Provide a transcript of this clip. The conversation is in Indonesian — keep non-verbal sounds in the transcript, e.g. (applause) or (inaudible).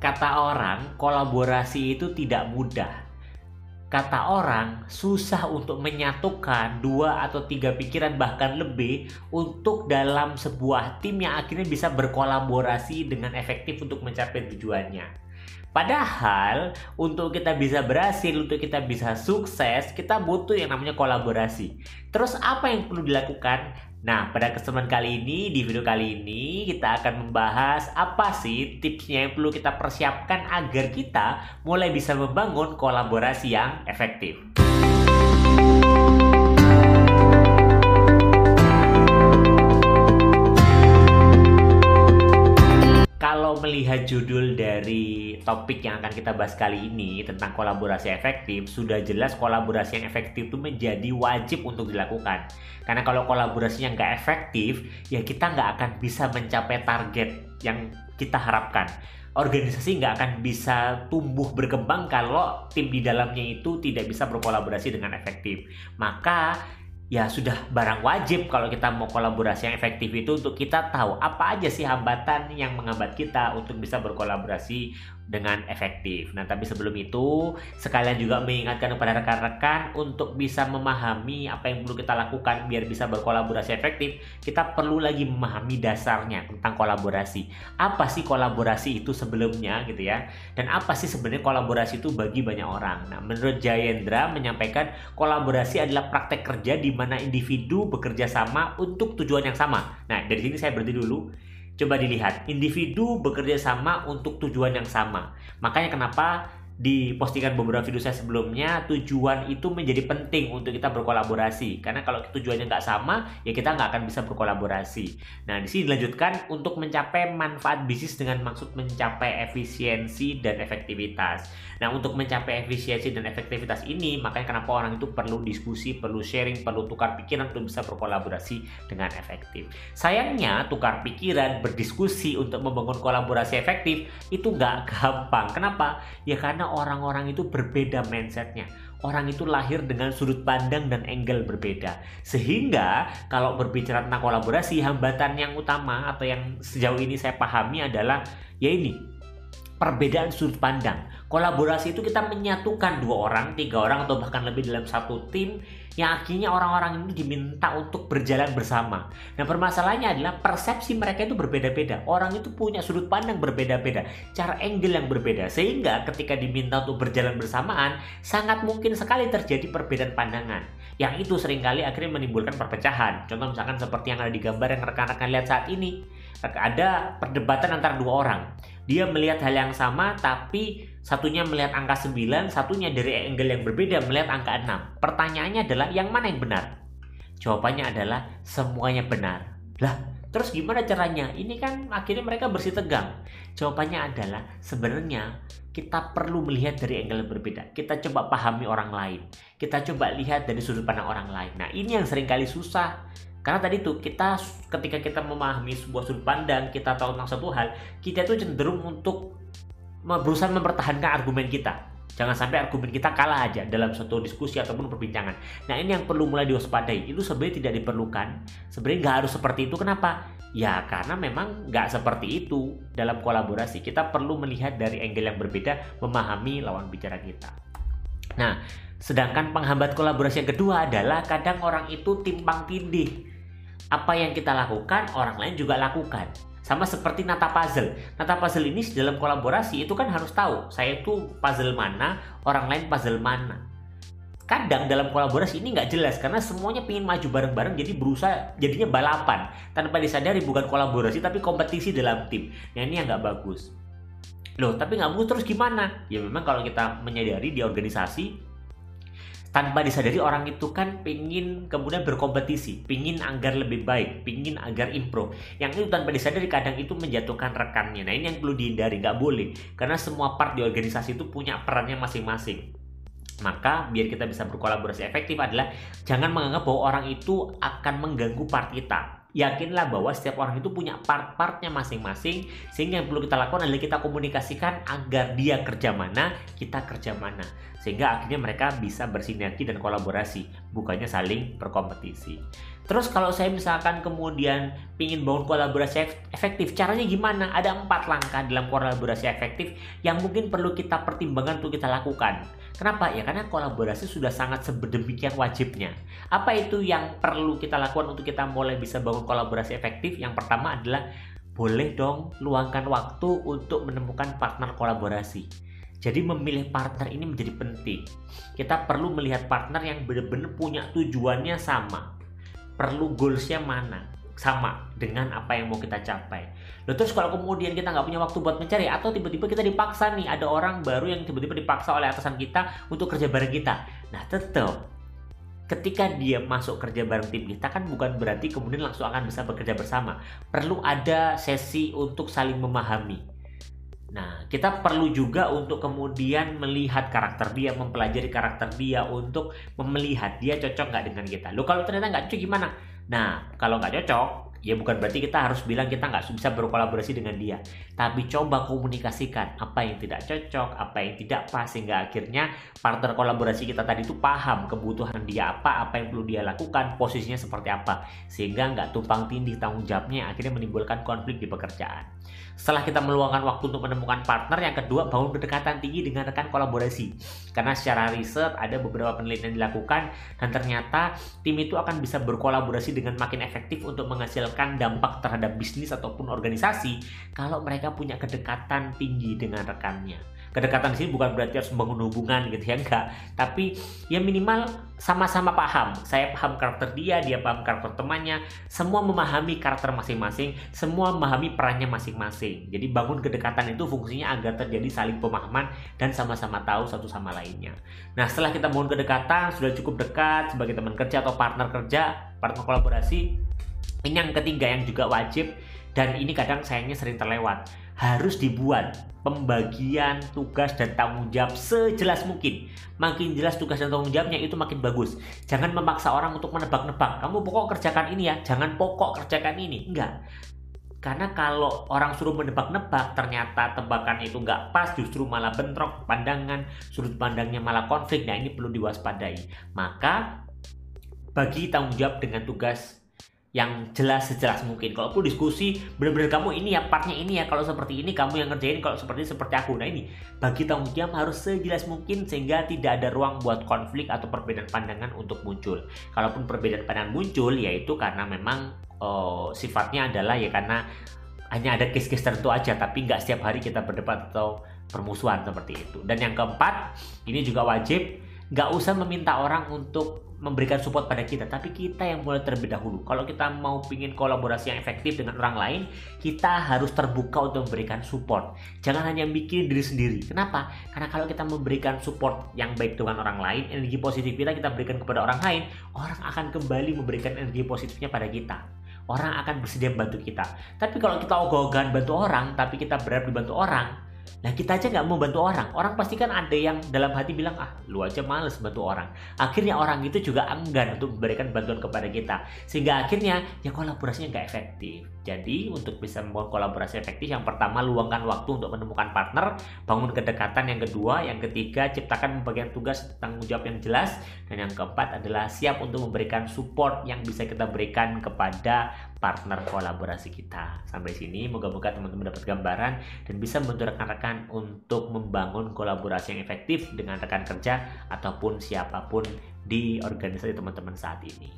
kata orang kolaborasi itu tidak mudah kata orang susah untuk menyatukan dua atau tiga pikiran bahkan lebih untuk dalam sebuah tim yang akhirnya bisa berkolaborasi dengan efektif untuk mencapai tujuannya. Padahal untuk kita bisa berhasil, untuk kita bisa sukses, kita butuh yang namanya kolaborasi. Terus apa yang perlu dilakukan? Nah, pada kesempatan kali ini, di video kali ini, kita akan membahas apa sih tipsnya yang perlu kita persiapkan agar kita mulai bisa membangun kolaborasi yang efektif. Kalau melihat judul dari topik yang akan kita bahas kali ini tentang kolaborasi efektif, sudah jelas kolaborasi yang efektif itu menjadi wajib untuk dilakukan. Karena kalau kolaborasinya nggak efektif, ya kita nggak akan bisa mencapai target yang kita harapkan. Organisasi nggak akan bisa tumbuh berkembang kalau tim di dalamnya itu tidak bisa berkolaborasi dengan efektif. Maka ya sudah barang wajib kalau kita mau kolaborasi yang efektif itu untuk kita tahu apa aja sih hambatan yang menghambat kita untuk bisa berkolaborasi dengan efektif. Nah, tapi sebelum itu, sekalian juga mengingatkan kepada rekan-rekan untuk bisa memahami apa yang perlu kita lakukan biar bisa berkolaborasi efektif. Kita perlu lagi memahami dasarnya tentang kolaborasi. Apa sih kolaborasi itu sebelumnya gitu ya? Dan apa sih sebenarnya kolaborasi itu bagi banyak orang? Nah, menurut Jayendra menyampaikan kolaborasi adalah praktek kerja di mana individu bekerja sama untuk tujuan yang sama. Nah, dari sini saya berhenti dulu Coba dilihat, individu bekerja sama untuk tujuan yang sama. Makanya kenapa di postingan beberapa video saya sebelumnya tujuan itu menjadi penting untuk kita berkolaborasi. Karena kalau tujuannya nggak sama ya kita nggak akan bisa berkolaborasi. Nah di sini dilanjutkan untuk mencapai manfaat bisnis dengan maksud mencapai efisiensi dan efektivitas. Nah untuk mencapai efisiensi dan efektivitas ini makanya kenapa orang itu perlu diskusi perlu sharing perlu tukar pikiran untuk bisa berkolaborasi dengan efektif. Sayangnya tukar pikiran berdiskusi untuk membangun kolaborasi efektif itu nggak (laughs) gampang. Kenapa? Ya karena orang-orang itu berbeda mindsetnya. Orang itu lahir dengan sudut pandang dan angle berbeda. Sehingga kalau berbicara tentang kolaborasi, hambatan yang utama atau yang sejauh ini saya pahami adalah ya ini perbedaan sudut pandang. Kolaborasi itu kita menyatukan dua orang, tiga orang atau bahkan lebih dalam satu tim yang akhirnya orang-orang ini diminta untuk berjalan bersama. Nah permasalahannya adalah persepsi mereka itu berbeda-beda. Orang itu punya sudut pandang berbeda-beda, cara angle yang berbeda. Sehingga ketika diminta untuk berjalan bersamaan, sangat mungkin sekali terjadi perbedaan pandangan. Yang itu sering kali akhirnya menimbulkan perpecahan. Contoh misalkan seperti yang ada di gambar yang rekan-rekan lihat saat ini. Ada perdebatan antara dua orang. Dia melihat hal yang sama tapi Satunya melihat angka 9, satunya dari angle yang berbeda melihat angka 6. Pertanyaannya adalah yang mana yang benar? Jawabannya adalah semuanya benar. Lah, terus gimana caranya? Ini kan akhirnya mereka bersih tegang. Jawabannya adalah sebenarnya kita perlu melihat dari angle yang berbeda. Kita coba pahami orang lain. Kita coba lihat dari sudut pandang orang lain. Nah, ini yang sering kali susah. Karena tadi tuh kita ketika kita memahami sebuah sudut pandang, kita tahu tentang satu hal, kita tuh cenderung untuk berusaha mempertahankan argumen kita. Jangan sampai argumen kita kalah aja dalam suatu diskusi ataupun perbincangan. Nah ini yang perlu mulai diwaspadai. Itu sebenarnya tidak diperlukan. Sebenarnya nggak harus seperti itu. Kenapa? Ya karena memang nggak seperti itu dalam kolaborasi. Kita perlu melihat dari angle yang berbeda, memahami lawan bicara kita. Nah, sedangkan penghambat kolaborasi yang kedua adalah kadang orang itu timpang tindih. Apa yang kita lakukan, orang lain juga lakukan. Sama seperti nata puzzle. Nata puzzle ini dalam kolaborasi itu kan harus tahu saya itu puzzle mana, orang lain puzzle mana. Kadang dalam kolaborasi ini nggak jelas karena semuanya ingin maju bareng-bareng jadi berusaha jadinya balapan tanpa disadari bukan kolaborasi tapi kompetisi dalam tim. Nah ini yang nggak bagus. Loh tapi nggak bagus terus gimana? Ya memang kalau kita menyadari di organisasi tanpa disadari orang itu kan pingin kemudian berkompetisi, pingin agar lebih baik, pingin agar improve. Yang itu tanpa disadari kadang itu menjatuhkan rekannya. Nah ini yang perlu dihindari, nggak boleh. Karena semua part di organisasi itu punya perannya masing-masing. Maka biar kita bisa berkolaborasi efektif adalah jangan menganggap bahwa orang itu akan mengganggu part kita yakinlah bahwa setiap orang itu punya part-partnya masing-masing sehingga yang perlu kita lakukan adalah kita komunikasikan agar dia kerja mana kita kerja mana. Sehingga akhirnya mereka bisa bersinergi dan kolaborasi bukannya saling berkompetisi Terus kalau saya misalkan kemudian ingin bangun kolaborasi efektif, caranya gimana? Ada empat langkah dalam kolaborasi efektif yang mungkin perlu kita pertimbangkan untuk kita lakukan. Kenapa? Ya karena kolaborasi sudah sangat sedemikian wajibnya. Apa itu yang perlu kita lakukan untuk kita mulai bisa bangun kolaborasi efektif? Yang pertama adalah boleh dong luangkan waktu untuk menemukan partner kolaborasi. Jadi memilih partner ini menjadi penting. Kita perlu melihat partner yang benar-benar punya tujuannya sama perlu goalsnya mana sama dengan apa yang mau kita capai. Loh, terus kalau kemudian kita nggak punya waktu buat mencari atau tiba-tiba kita dipaksa nih ada orang baru yang tiba-tiba dipaksa oleh atasan kita untuk kerja bareng kita. Nah tetap ketika dia masuk kerja bareng tim kita kan bukan berarti kemudian langsung akan bisa bekerja bersama. Perlu ada sesi untuk saling memahami. Nah, kita perlu juga untuk kemudian melihat karakter dia, mempelajari karakter dia untuk melihat dia cocok nggak dengan kita. Lo kalau ternyata nggak cocok gimana? Nah, kalau nggak cocok, ya bukan berarti kita harus bilang kita nggak bisa berkolaborasi dengan dia. Tapi coba komunikasikan apa yang tidak cocok apa yang tidak pas sehingga akhirnya partner kolaborasi kita tadi itu paham kebutuhan dia apa apa yang perlu dia lakukan posisinya seperti apa. Sehingga nggak tumpang tindih tanggung jawabnya akhirnya menimbulkan konflik di pekerjaan. Setelah kita meluangkan waktu untuk menemukan partner yang kedua bangun kedekatan tinggi dengan rekan kolaborasi. Karena secara riset ada beberapa penelitian dilakukan dan ternyata tim itu akan bisa berkolaborasi dengan makin efektif untuk menghasilkan menghasilkan dampak terhadap bisnis ataupun organisasi kalau mereka punya kedekatan tinggi dengan rekannya. Kedekatan di sini bukan berarti harus membangun hubungan gitu ya enggak, tapi ya minimal sama-sama paham. Saya paham karakter dia, dia paham karakter temannya, semua memahami karakter masing-masing, semua memahami perannya masing-masing. Jadi bangun kedekatan itu fungsinya agar terjadi saling pemahaman dan sama-sama tahu satu sama lainnya. Nah, setelah kita bangun kedekatan, sudah cukup dekat sebagai teman kerja atau partner kerja, partner kolaborasi, ini yang ketiga yang juga wajib dan ini kadang sayangnya sering terlewat. Harus dibuat pembagian tugas dan tanggung jawab sejelas mungkin. Makin jelas tugas dan tanggung jawabnya itu makin bagus. Jangan memaksa orang untuk menebak-nebak. Kamu pokok kerjakan ini ya, jangan pokok kerjakan ini. Enggak. Karena kalau orang suruh menebak-nebak, ternyata tebakan itu nggak pas, justru malah bentrok pandangan, sudut pandangnya malah konflik. Nah ini perlu diwaspadai. Maka bagi tanggung jawab dengan tugas yang jelas sejelas mungkin. Kalaupun diskusi benar-benar kamu ini ya partnya ini ya kalau seperti ini kamu yang ngerjain kalau seperti seperti aku. Nah ini bagi tanggung jawab harus sejelas mungkin sehingga tidak ada ruang buat konflik atau perbedaan pandangan untuk muncul. Kalaupun perbedaan pandangan muncul yaitu karena memang oh, sifatnya adalah ya karena hanya ada case-case tertentu aja tapi nggak setiap hari kita berdebat atau permusuhan seperti itu. Dan yang keempat ini juga wajib nggak usah meminta orang untuk memberikan support pada kita, tapi kita yang mulai terlebih dahulu. Kalau kita mau pingin kolaborasi yang efektif dengan orang lain, kita harus terbuka untuk memberikan support. Jangan hanya bikin diri sendiri. Kenapa? Karena kalau kita memberikan support yang baik dengan orang lain, energi positif kita kita berikan kepada orang lain, orang akan kembali memberikan energi positifnya pada kita orang akan bersedia membantu kita. Tapi kalau kita ogah-ogahan bantu orang, tapi kita berharap dibantu orang, Nah kita aja nggak mau bantu orang. Orang pasti kan ada yang dalam hati bilang ah lu aja males bantu orang. Akhirnya orang itu juga enggan untuk memberikan bantuan kepada kita. Sehingga akhirnya ya kolaborasinya nggak efektif. Jadi untuk bisa membangun kolaborasi efektif yang pertama luangkan waktu untuk menemukan partner, bangun kedekatan yang kedua, yang ketiga ciptakan pembagian tugas tanggung jawab yang jelas dan yang keempat adalah siap untuk memberikan support yang bisa kita berikan kepada partner kolaborasi kita. Sampai sini moga-moga teman-teman dapat gambaran dan bisa membantu rekan-rekan untuk membangun kolaborasi yang efektif dengan rekan kerja ataupun siapa pun di organisasi teman-teman saat ini.